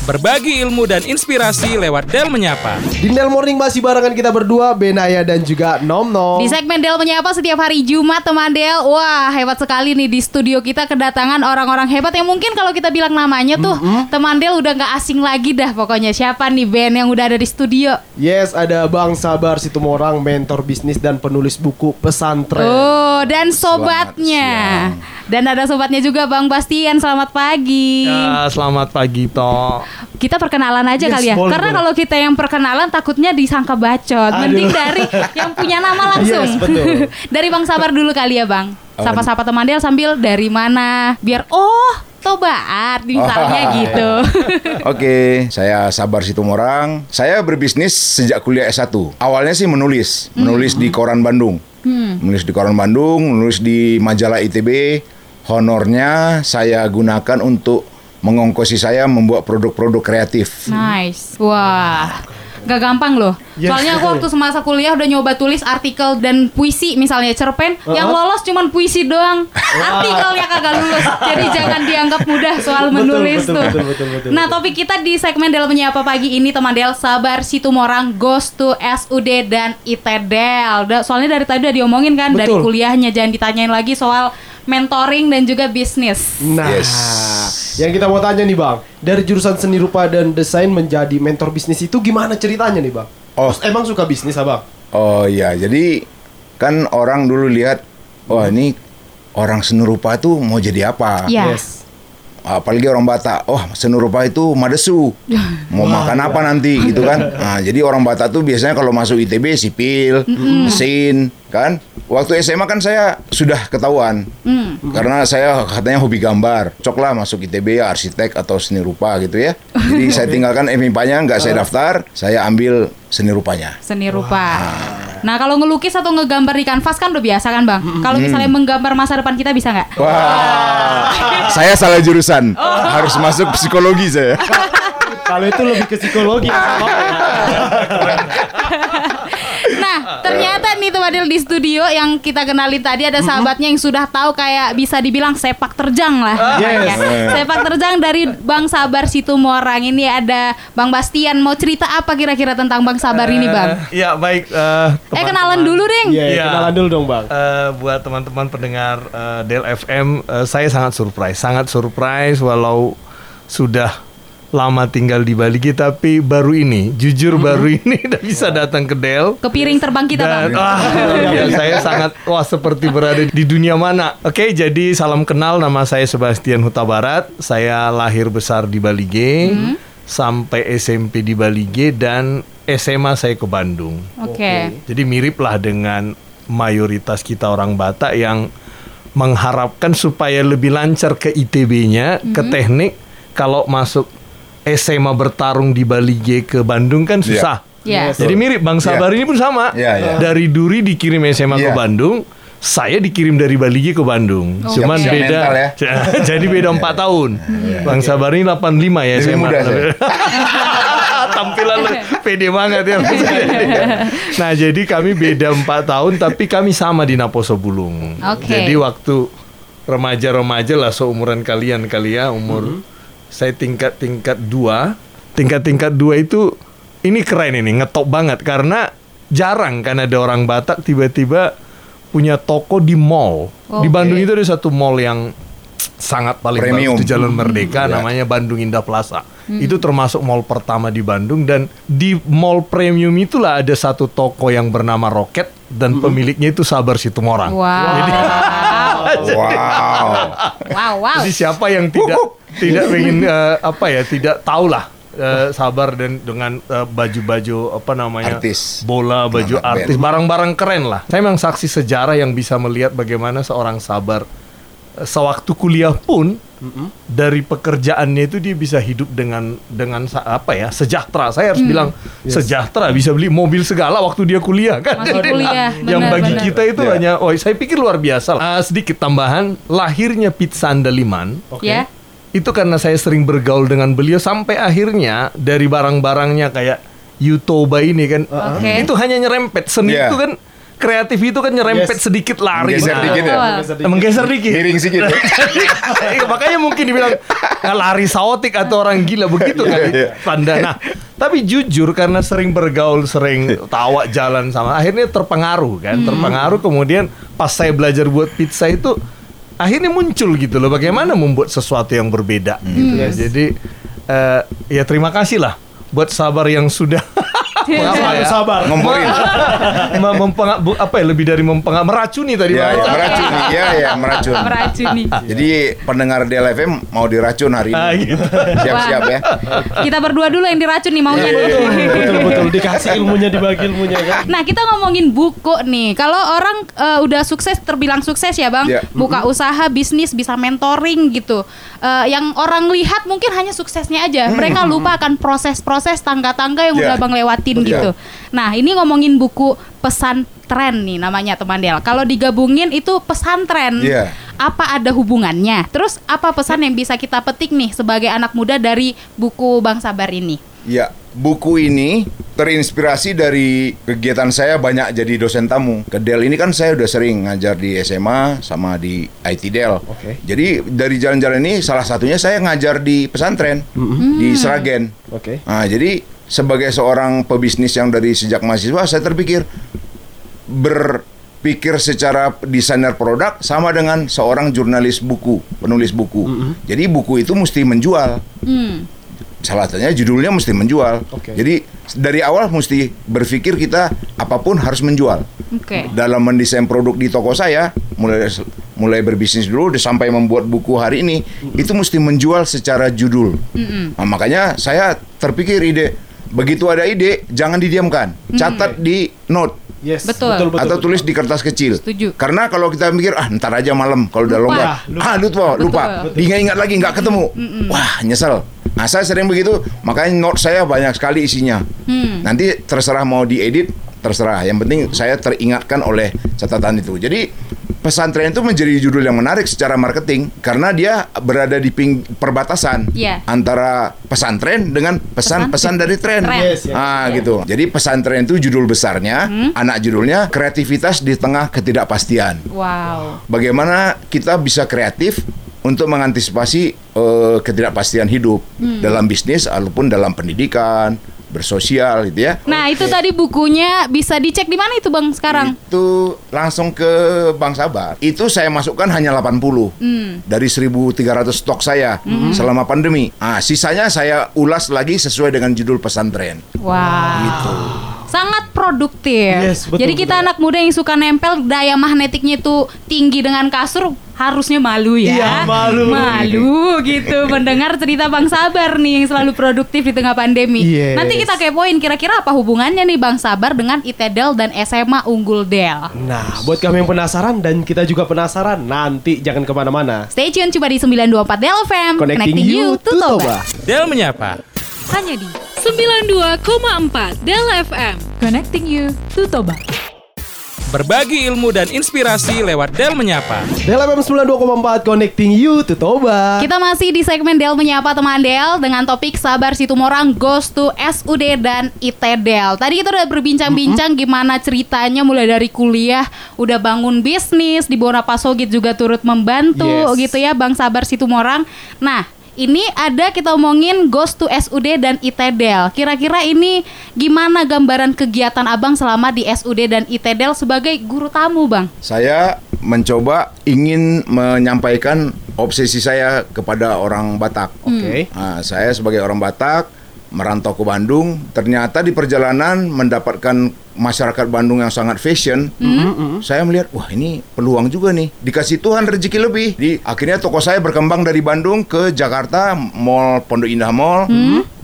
Berbagi ilmu dan inspirasi lewat Del Menyapa. Di Del Morning masih barengan kita berdua, Benaya dan juga Nom Nom. Di segmen Del Menyapa setiap hari Jumat teman Del Wah hebat sekali nih di studio kita kedatangan orang-orang hebat Yang mungkin kalau kita bilang namanya tuh Teman Del udah gak asing lagi dah pokoknya Siapa nih Ben yang udah ada di studio Yes, ada Bang Sabar Situmorang, mentor bisnis dan penulis buku pesantren. Oh dan sobatnya Dan ada sobatnya juga Bang Bastian Selamat pagi Ya, selamat pagi Toh. Kita perkenalan aja Yes, kali ya boleh, Karena boleh. kalau kita yang perkenalan takutnya disangka bacot Mending dari yang punya nama langsung Yes, betul. Dari Bang Sabar dulu kali ya Bang Sapa-sapa teman Del sambil dari mana Biar oh Tobaat misalnya Oh. gitu Oke, saya Sabar Situmorang. Saya berbisnis sejak kuliah S1. Awalnya sih menulis, menulis di koran Bandung. Menulis di koran Bandung, menulis di majalah ITB. Honornya saya gunakan untuk mengongkosi saya membuat produk-produk kreatif. Nice. Wah Gak gampang loh. Yes, Soalnya aku waktu semasa kuliah udah nyoba tulis artikel dan puisi Misalnya cerpen Yang lolos cuman puisi doang. Artikelnya kagak lulus Jadi jangan dianggap mudah soal Betul, menulis betul, tuh. betul, betul, betul, Nah betul. topik kita di segmen Del Menyapa Pagi ini teman Del Sabar Situmorang Goes to SUD dan ITDEL Soalnya dari tadi udah diomongin kan Dari Betul. kuliahnya. Jangan ditanyain lagi soal mentoring dan juga bisnis. Nah, Yes. Yang kita mau tanya nih Bang, dari jurusan seni rupa dan desain menjadi mentor bisnis itu gimana ceritanya nih Bang? Oh. Terus emang suka bisnis Abang? Oh iya, jadi kan orang dulu lihat, wah ini orang seni rupa tuh mau jadi apa? Iya Yes. Apalagi orang Batak, oh seni rupa itu madesu, mau makan apa nanti gitu kan? Nah, jadi orang Batak tuh biasanya kalau masuk ITB sipil, mesin, kan? Waktu SMA kan saya sudah ketahuan, karena saya katanya hobi gambar, coklah masuk ITB ya arsitek atau seni rupa gitu ya. Jadi saya tinggalkan MIPA-nya nggak saya daftar, saya ambil seni rupanya. seni rupa. Nah kalau ngelukis atau ngegambar di kanvas kan udah biasa kan bang. Kalau misalnya menggambar masa depan kita bisa nggak? Wah, saya salah jurusan, harus masuk psikologi saya. Kalau itu lebih ke psikologi. Nah ternyata nih teman Del di studio yang kita kenalin tadi ada sahabatnya yang sudah tahu kayak bisa dibilang sepak terjang lah. Yes. Ya. Sepak terjang dari Bang Sabar Situmorang ini ada Bang Bastian mau cerita apa kira-kira tentang Bang Sabar ini bang? Ya baik. eh, Eh kenalan dulu deng. Iya, Iya. kenalan dulu dong Bang. eh, buat teman-teman pendengar eh, Del FM, eh, saya sangat surprise, sangat surprise walau sudah lama tinggal di Bali tapi baru ini, jujur baru ini udah bisa datang ke Del. Ke piring terbang kita bang. Dan, ah, ya, saya sangat wah seperti berada di dunia mana. Oke, jadi salam kenal nama saya Sebastian Huta Barat. Saya lahir besar di Bali G, sampai SMP di Bali G dan SMA saya ke Bandung. Oke. Jadi mirip lah dengan mayoritas kita orang Batak yang mengharapkan supaya lebih lancar ke ITB-nya, ke teknik. Kalau masuk SMA bertarung di Bali G ke Bandung kan susah. Iya. Jadi mirip Bang Sabar Iya. ini pun sama. Iya, iya. Dari Duri dikirim SMA ke Iya. Bandung, saya dikirim dari Bali G ke Bandung. Oh, Cuman Siap-siap beda. ya. Jadi beda 4 tahun. Bang Sabar ini 85 ya Lebih SMA. muda saya. Tampilan pede banget ya. nah, jadi kami beda 4 tahun tapi kami sama di Naposo Bulung. Oke. Jadi waktu remaja-remaja lah seumuran kalian kali ya, umur saya tingkat-tingkat dua, tingkat-tingkat dua itu ini keren ini ngetop banget karena jarang kan ada orang Batak tiba-tiba punya toko di mall. Di Oke. Bandung itu ada satu mall yang sangat paling Premium. bagus di Jalan Merdeka Ya. namanya Bandung Indah Plaza. Itu termasuk mall pertama di Bandung dan di mall premium itulah ada satu toko yang bernama Roket dan pemiliknya itu Sabar Situmorang. Wow. Wow. wow wow. Jadi siapa yang tidak tidak ingin eh, apa ya tidak tahu lah eh, sabar dan dengan eh, baju-baju apa namanya Artis. bola baju Semangat artis barang-barang keren lah. Saya memang saksi sejarah yang bisa melihat bagaimana seorang sabar sewaktu kuliah pun dari pekerjaannya itu dia bisa hidup dengan dengan apa ya sejahtera. Saya harus bilang sejahtera bisa beli mobil segala waktu dia kuliah kan. Masih kuliah, yang benar, bagi benar. kita itu Ya. hanya oh saya pikir luar biasa. lah. Ah, sedikit tambahan lahirnya Pizza Andaliman Ya. Itu karena saya sering bergaul dengan beliau sampai akhirnya dari barang-barangnya kayak Yutoba ini kan Oke. itu hanya nyerempet seni Iya. itu kan kreatif itu kan nyerempet Yes. sedikit lari. Geser Nah, dikit ya. Menggeser dikit. Miring sedikit. ya. Iya, makanya mungkin dibilang "Ah, lari saotik atau orang gila begitu kan Iya, iya. tanda. Nah, tapi jujur karena sering bergaul, sering tawa jalan sama, akhirnya terpengaruh kan, terpengaruh. Kemudian pas saya belajar buat pizza itu, akhirnya muncul gitu loh, bagaimana membuat sesuatu yang berbeda. Gitu. Yes. Jadi eh, ya terima kasih lah buat sabar yang sudah Selalu ya? sabar. Ngomporin. Apa ya lebih dari mempenga- meracuni tadi Ya, ya, meracun. Ya, ya, meracun. Meracuni. Jadi pendengar DLFM mau diracun hari Ah, ini. gitu. Siap-siap ya. Kita berdua dulu yang diracun nih maunya nih. betul betul dikasih ilmunya dibagi ilmunya kan. Nah kita ngomongin buku nih. Kalau orang eh, udah sukses terbilang sukses ya bang, Ya. buka usaha bisnis bisa mentoring gitu. Eh, yang orang lihat mungkin hanya suksesnya aja. Mereka lupa akan proses-proses tangga-tangga yang Ya. udah bang Betul. gitu. Nah ini ngomongin buku pesantren nih namanya teman Del. Kalau digabungin itu pesantren. Iya. Apa ada hubungannya? Terus apa pesan yang bisa kita petik nih sebagai anak muda dari buku Bang Sabar ini? Ya, buku ini terinspirasi dari kegiatan saya banyak jadi dosen tamu. Ke Del ini kan saya udah sering ngajar di SMA sama di IT Del. Oke. Jadi dari jalan-jalan ini salah satunya saya ngajar di pesantren di Sragen. Oke. Nah, jadi sebagai seorang pebisnis yang dari sejak mahasiswa saya terpikir berpikir secara desainer produk sama dengan seorang jurnalis buku, penulis buku. Jadi buku itu mesti menjual. Hmm. Salah satunya judulnya mesti menjual. Oke. Jadi dari awal mesti berpikir kita apa pun harus menjual. Oke. Dalam mendesain produk di toko saya, mulai mulai berbisnis dulu udah sampai membuat buku hari ini, itu mesti menjual secara judul. Nah, makanya saya terpikir ide begitu ada ide jangan didiamkan, catat di note Yes. Betul. Betul betul. atau betul. tulis di kertas kecil. Setuju. Karena kalau kita mikir ah ntar aja malam kalau udah Lupa. longgar, Lupa. ah lupa, lupa, Betul. diingat-ingat lagi nggak ketemu, wah nyesel. Nah saya sering begitu, makanya note saya banyak sekali isinya. Hmm. Nanti terserah mau diedit, terserah. Yang penting saya teringatkan oleh catatan itu. Jadi pesantren itu menjadi judul yang menarik secara marketing karena dia berada di ping perbatasan Iya. antara pesantren dengan pesan-pesan dari tren. Tren. Yes, yes. Ah gitu. Jadi pesantren itu judul besarnya, anak judulnya kreativitas di tengah ketidakpastian. Wow. Bagaimana kita bisa kreatif untuk mengantisipasi eh, ketidakpastian hidup dalam bisnis ataupun dalam pendidikan, bersosial gitu ya. Nah itu tadi bukunya bisa dicek di mana itu bang sekarang? Itu langsung ke Bank Sabar. Itu saya masukkan hanya 80 Hmm. dari 1.300 stok saya selama pandemi. Ah, sisanya saya ulas lagi sesuai dengan judul pesantren. Wow. Gitu. Sangat produktif. Yes, betul, Jadi kita betul. anak muda yang suka nempel daya magnetiknya itu tinggi dengan kasur harusnya malu ya. Iya, malu. Malu gitu mendengar cerita Bang Sabar nih yang selalu produktif di tengah pandemi. Yes. Nanti kita kepoin kira-kira apa hubungannya nih Bang Sabar dengan ITEDEL dan SMA Unggul Del. Nah, buat kami yang penasaran dan kita juga penasaran, nanti jangan ke mana-mana. Stay tune coba di 924 Del FM. Connecting, you to Toba. Del menyapa. hanya di 92,4 Del FM. Connecting you to Toba. Berbagi ilmu dan inspirasi lewat Del menyapa. Del FM 92,4 Connecting you to Toba. Kita masih di segmen Del Menyapa Teman Del dengan topik Sabar Situmorang Goes to SUD dan ITDEL. Tadi kita udah berbincang-bincang gimana ceritanya mulai dari kuliah, udah bangun bisnis, di Bona Pasogit juga turut membantu Yes. gitu ya Bang Sabar Situmorang. Nah, ini ada kita omongin Goes to SUD dan ITDEL. Kira-kira ini gimana gambaran kegiatan Abang selama di SUD dan ITDEL sebagai guru tamu, Bang? Saya mencoba ingin menyampaikan obsesi saya kepada orang Batak. Oke. Nah, saya sebagai orang Batak merantau ke Bandung, ternyata di perjalanan mendapatkan masyarakat Bandung yang sangat fashion. Saya melihat, wah ini peluang juga nih. Dikasih Tuhan rezeki lebih. Di akhirnya toko saya berkembang dari Bandung ke Jakarta, Mall Pondok Indah Mall,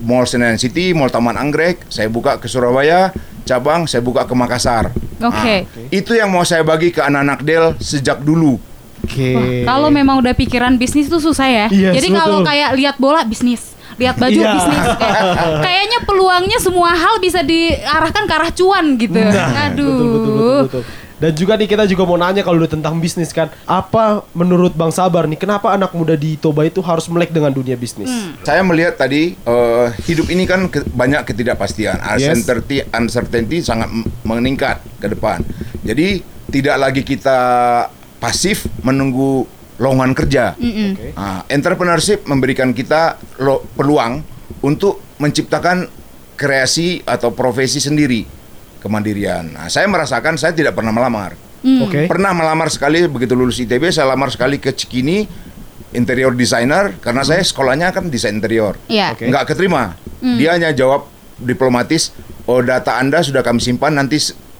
Mall Senayan City, Mall Taman Anggrek. Saya buka ke Surabaya, cabang saya buka ke Makassar. Oke. Nah, itu yang mau saya bagi ke anak-anak Del sejak dulu. Oke. Kalau memang udah pikiran bisnis tuh susah ya. Yes, Jadi kalau kayak lihat bola bisnis, lihat baju Iya. bisnis. Kayak- Kayaknya peluangnya semua hal bisa diarahkan ke arah cuan gitu. Nah, Aduh. betul, betul, betul, betul. Dan juga nih kita juga mau nanya kalau udah tentang bisnis kan, apa menurut Bang Sabar nih, kenapa anak muda di Toba itu harus melek dengan dunia bisnis? Saya melihat tadi eh, hidup ini kan ke- banyak ketidakpastian, Yes. uncertainty, uncertainty sangat meningkat ke depan. Jadi tidak lagi kita pasif menunggu lowongan kerja. Oke. Ah, entrepreneurship memberikan kita lo- peluang untuk menciptakan kreasi atau profesi sendiri, kemandirian. Nah, saya merasakan saya tidak pernah melamar. Oke. Pernah melamar sekali begitu lulus ITB, saya lamar sekali ke Cikini interior designer karena saya sekolahnya kan desain interior. Iya. Oke. Nggak keterima. Dia hanya jawab diplomatis, "Oh, data Anda sudah kami simpan nanti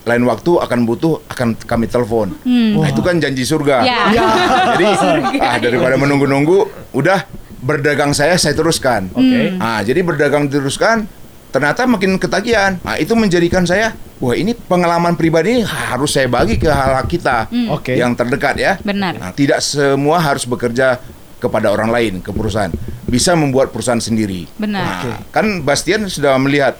lain waktu akan butuh akan kami telepon." Nah, itu kan janji surga. Ya. Jadi ah, daripada menunggu-nunggu, udah berdagang saya saya teruskan. Oke. Ah, jadi berdagang teruskan ternyata makin ketagihan. Nah, itu menjadikan saya, wah ini pengalaman pribadi ini harus saya bagi ke hal kita Oke. yang terdekat ya. Benar. Nah, tidak semua harus bekerja kepada orang lain ke perusahaan. Bisa membuat perusahaan sendiri. Benar. Nah, kan Bastian sudah melihat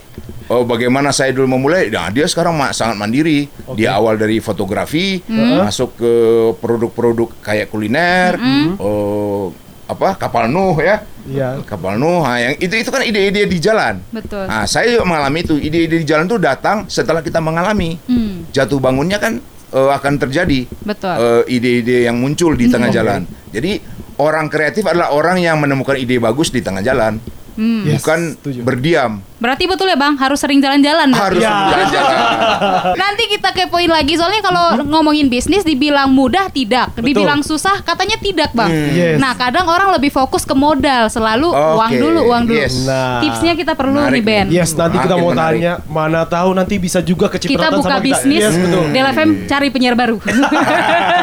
oh bagaimana saya dulu memulai. Nah, dia sekarang ma- sangat mandiri. Dia awal dari fotografi, masuk ke produk-produk kayak kuliner, oh apa kapal nuh ya. Iya. Kapal nuh, nah, yang itu itu kan ide-ide di jalan. Betul. Nah, saya juga mengalami itu. Ide-ide di jalan itu datang setelah kita mengalami. Hmm, Jatuh bangunnya kan eh, akan terjadi betul. eh, ide-ide yang muncul di tengah jalan. Jadi orang kreatif adalah orang yang menemukan ide bagus di tengah jalan, Hmm. Yes, bukan setuju. berdiam. Berarti betul ya Bang, harus sering jalan-jalan. Harus Ya. jalan-jalan. Nanti kita kepoin lagi soalnya kalau ngomongin bisnis dibilang mudah tidak, dibilang susah katanya tidak bang. Yes. Nah kadang orang lebih fokus ke modal selalu uang Oke, dulu uang dulu. yes. Nah. Tipsnya kita perlu Menarik nih Ben. Yes, nanti kita Makin mau menarik. tanya, mana tahu nanti bisa juga Kita kecipratan buka sama kita. bisnis, Yes, betul. Del FM cari penyiar baru.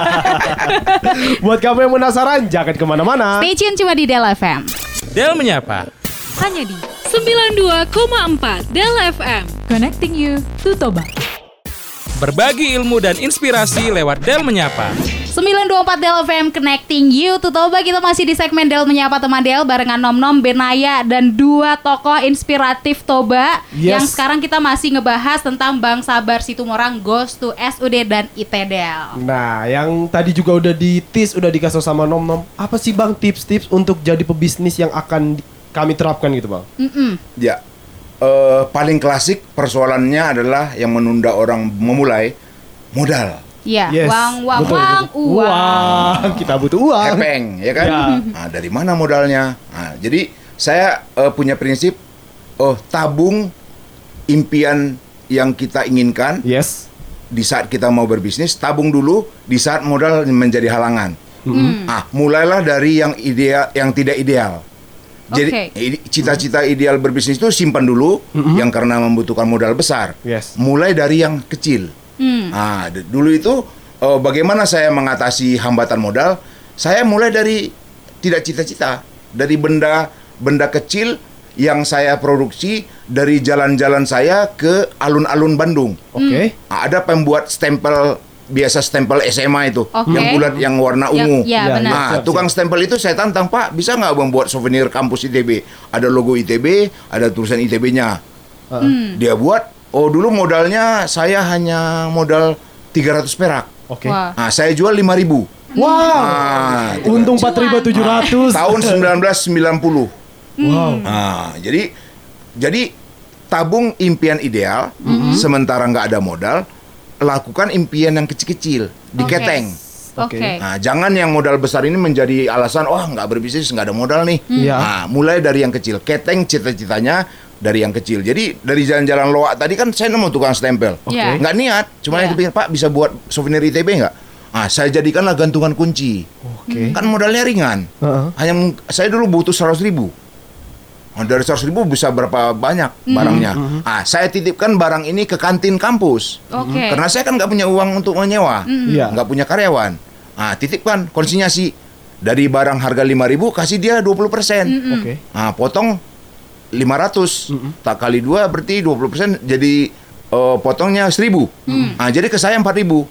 Buat kamu yang penasaran, jangan ke mana-mana. Stay tune cuma di Del FM. Del menyapa. Hanya di 92,4 Del FM. Connecting you to Toba. Berbagi ilmu dan inspirasi lewat Del menyapa. 924 Del FM Connecting You to Toba kita masih di segmen Del Menyapa Teman Del barengan Nom Nom, Benaya dan dua tokoh inspiratif Toba Yes. yang sekarang kita masih ngebahas tentang Bang Sabar Situmorang Goes to SUD dan ITDL. Nah, yang tadi juga udah ditis, udah dikasih sama Nom Nom. Apa sih Bang tips-tips untuk jadi pebisnis yang akan di- kami terapkan gitu Bang? Mm-mm. Ya, eh, paling klasik persoalannya adalah yang menunda orang memulai modal, Ya, Yes, uang, uang, betul, uang, betul. uang. Uang, kita butuh uang. hepeng, ya kan? Ya. Nah, dari mana modalnya? Nah, jadi saya eh, punya prinsip, oh tabung impian yang kita inginkan Yes. di saat kita mau berbisnis, tabung dulu di saat modal menjadi halangan. Ah, mulailah dari yang ideal, yang tidak ideal. Jadi Oke. i- cita-cita ideal berbisnis itu simpan dulu, yang karena membutuhkan modal besar. Yes. Mulai dari yang kecil. Hmm. Ah, d- dulu itu eh, bagaimana saya mengatasi hambatan modal? Saya mulai dari tidak cita-cita, dari benda benda kecil yang saya produksi dari jalan-jalan saya ke alun-alun Bandung. Oke. Ah, Ada pembuat stempel biasa stempel SMA itu Oke. yang bulat yang warna Ya- ungu. ya, Ya, benar. Nah, tukang stempel itu saya tantang, Pak, bisa nggak membuat souvenir kampus ITB? Ada logo ITB, ada tulisan ITB-nya. Hmm. Dia buat, oh dulu modalnya saya hanya modal 300 perak. Oke. Wah. Nah, saya jual 5000 Wow. Nah, Untung 4.700. tahun 1990. Wow. Nah, jadi jadi tabung impian ideal, Mm-hmm. sementara nggak ada modal, lakukan impian yang kecil-kecil, diketeng. Oke. Oke. Nah, jangan yang modal besar ini menjadi alasan, oh nggak berbisnis, nggak ada modal nih. Iya. Nah, mulai dari yang kecil, keteng cita-citanya dari yang kecil. Jadi dari jalan-jalan loak tadi kan saya nemu tukang stempel, Iya. nggak niat, cuma yang kepikir Pak bisa buat souvenir ITB nggak? Nah, saya jadikanlah gantungan kunci. Oke. Kan modalnya ringan. Heeh. Hanya saya dulu butuh 100 ribu. Nah, dari 100 ribu bisa berapa banyak barangnya. Ah, saya titipkan barang ini ke kantin kampus. Oke. Karena saya kan nggak punya uang untuk menyewa, Iya. nggak punya karyawan. Ah, titipkan konsinyasi dari barang harga 5.000 kasih dia 20 persen. Oke. Nah, potong 500 tak kali dua berarti 20 persen jadi eh, potongnya 1000. Nah, jadi ke saya 4000.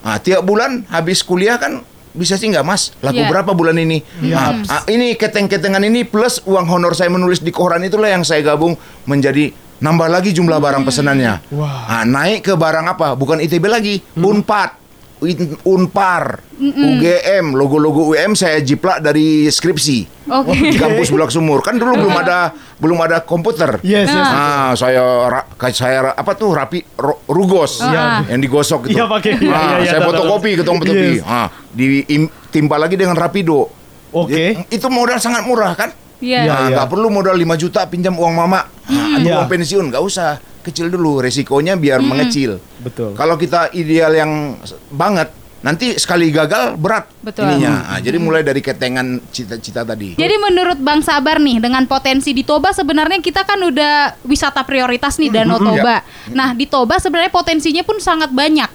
Nah, tiap bulan habis kuliah kan bisa sih nggak mas? Laku Iya. berapa bulan ini? Nah, ah, ini keteng-ketengan ini plus uang honor saya menulis di koran itulah yang saya gabung menjadi nambah lagi jumlah barang pesanannya Wah. Nah, naik ke barang apa? Bukan ITB lagi unpad Unpar, UGM, logo-logo UM saya jiplak dari skripsi Oke. di kampus Bulak Sumur. Kan dulu belum ada belum ada komputer. Yes, yes. Ah, saya ra- kayak saya ra- apa tuh rapi ro- rugos Iya. yang digosok gitu. Iya, pakai. Iya, Ah, iya, iya, saya fotokopi, tahu. ketemu fotokopi. Yes. Ah, ditimpa lagi dengan rapido. Oke. Jadi, Itu modal sangat murah kan? Iya. Iya, Nah, iya. nggak perlu modal 5 juta pinjam uang mama. Nah, atau Iya. uang pensiun nggak usah. Kecil dulu resikonya biar mengecil. Betul. Kalau kita ideal yang banget, nanti sekali gagal berat Betul. ininya. Nah, jadi mulai dari ketengan cita-cita tadi. Jadi menurut Bang Sabar nih dengan potensi di Toba sebenarnya kita kan udah wisata prioritas nih Danau Toba. Nah di Toba sebenarnya potensinya pun sangat banyak.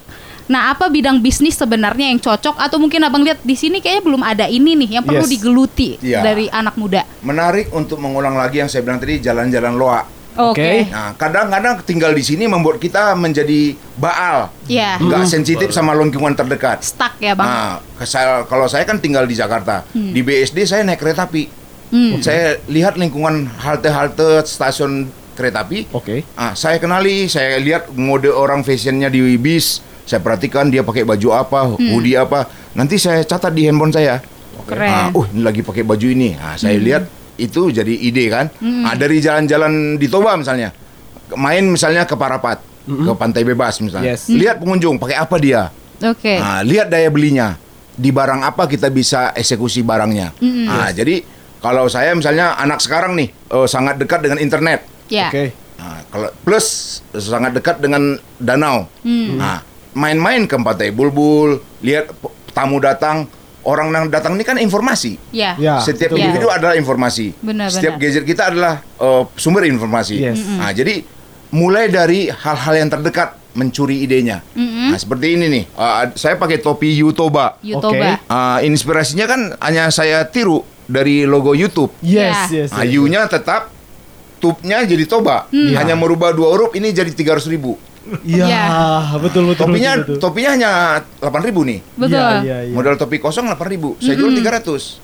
Nah apa bidang bisnis sebenarnya yang cocok atau mungkin abang lihat di sini kayaknya belum ada ini nih yang perlu Yes. digeluti Iya. dari anak muda. Menarik untuk mengulang lagi yang saya bilang tadi jalan-jalan loa. Oke. Oke. Nah, kadang-kadang tinggal di sini membuat kita menjadi baal, Iya. nggak sensitif sama lingkungan terdekat. Stuck ya bang. Nah, saya- kalau saya kan tinggal di Jakarta, di BSD saya naik kereta api. Hmm. Saya lihat lingkungan halte-halte stasiun kereta api. Oke. Ah, saya kenali, saya lihat mode orang fashionnya di bis. Saya perhatikan dia pakai baju apa, hoodie apa. Nanti saya catat di handphone saya. Keren. Ah, oh, ini lagi pakai baju ini. Ah, saya lihat itu jadi ide kan. Hmm. Ah, dari jalan-jalan di Toba misalnya, main misalnya ke Parapat, ke Pantai Bebas misalnya. Yes. Lihat pengunjung pakai apa dia. Oke. Nah, lihat daya belinya. Di barang apa kita bisa eksekusi barangnya. Nah, jadi kalau saya misalnya anak sekarang nih eh, sangat dekat dengan internet. Ya. Oke. Nah, kalau plus sangat dekat dengan danau. Nah, main-main ke Pantai Bulbul, lihat tamu datang, orang yang datang ini kan informasi. Ya. Ya. Setiap betul, individu betul. adalah informasi. Benar, Setiap benar. gadget kita adalah eh, sumber informasi. Yes. Nah, jadi mulai dari hal-hal yang terdekat mencuri idenya. Nah, seperti ini nih. eh, saya pakai topi Yutoba. Yutoba. Ah, inspirasinya kan hanya saya tiru dari logo YouTube. Yes, Ya. yes. Ah, yes. U-nya tetap, tubnya jadi toba. Hanya merubah dua huruf ini jadi 300 ribu. Iya, Ya. betul betul. Topinya betul, betul. topinya hanya 8 ribu nih. Betul. Iya, iya, iya. Modal topi kosong 8 ribu. Saya jual 300.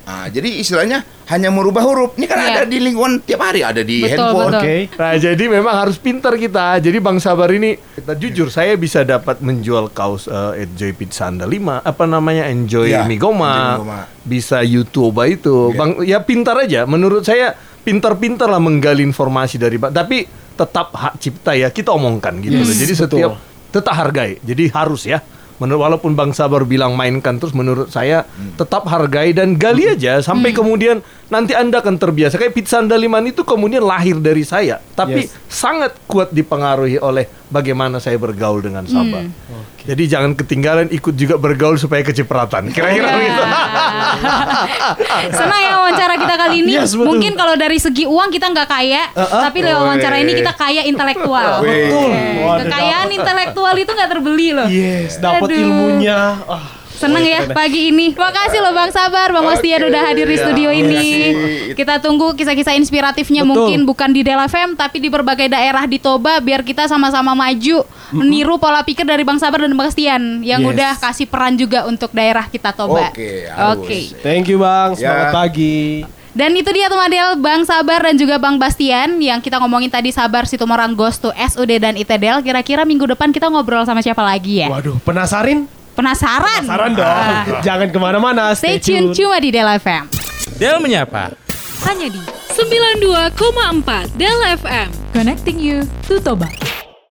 Nah, jadi istilahnya hanya merubah huruf. Ini kan Iya. ada di lingkungan tiap hari, ada di Betul, handphone. betul. Oke. Nah, jadi memang harus pintar kita. Jadi Bang Sabar ini, kita jujur, saya bisa dapat menjual kaos eh, Enjoy Pizza Anda 5, apa namanya Enjoy Iya, Migoma, Enjoy Migoma. bisa YouTube itu. Iya. Bang, ya pintar aja. Menurut saya pintar-pintar lah menggali informasi dari Bang. Tapi tetap hak cipta ya kita omongkan gitu loh. Jadi betul. setiap tetap hargai. Jadi harus ya. Menurut walaupun Bang Sabar bilang mainkan terus menurut saya tetap hargai dan gali aja sampai kemudian nanti Anda akan terbiasa. Kayak pizza andaliman itu kemudian lahir dari saya, tapi Yes. sangat kuat dipengaruhi oleh bagaimana saya bergaul dengan Sabar. Jadi jangan ketinggalan ikut juga bergaul supaya kecipratan. Kira-kira Iya. begitu. Senang ya wawancara kita kali ini. Yes, betul. Mungkin kalau dari segi uang kita nggak kaya, tapi lewat wawancara ini kita kaya intelektual. Betul. Kekayaan intelektual itu nggak terbeli loh. Yes, dapat ilmunya. Ah, Seneng ya pagi ini. Makasih loh Bang Sabar, Bang Wastian udah hadir di studio ini. Kita tunggu kisah-kisah inspiratifnya Betul. mungkin bukan di Dela FM tapi di berbagai daerah di Toba biar kita sama-sama maju meniru pola pikir dari Bang Sabar dan Bang Wastian yang Yes. udah kasih peran juga untuk daerah kita Toba. Oke, harus. Oke. Thank you Bang, selamat Ya. pagi. Dan itu dia teman Del, Bang Sabar dan juga Bang Bastian yang kita ngomongin tadi Sabar Situmorang Ghost to SUD dan ITDL. Kira-kira minggu depan kita ngobrol sama siapa lagi ya? Waduh, penasarin? Penasaran? Penasaran dong. Ah. Jangan ke mana-mana. Stay tune cuma di Del FM. Del menyapa. Hanya di 92,4 Del FM. Connecting you to Toba.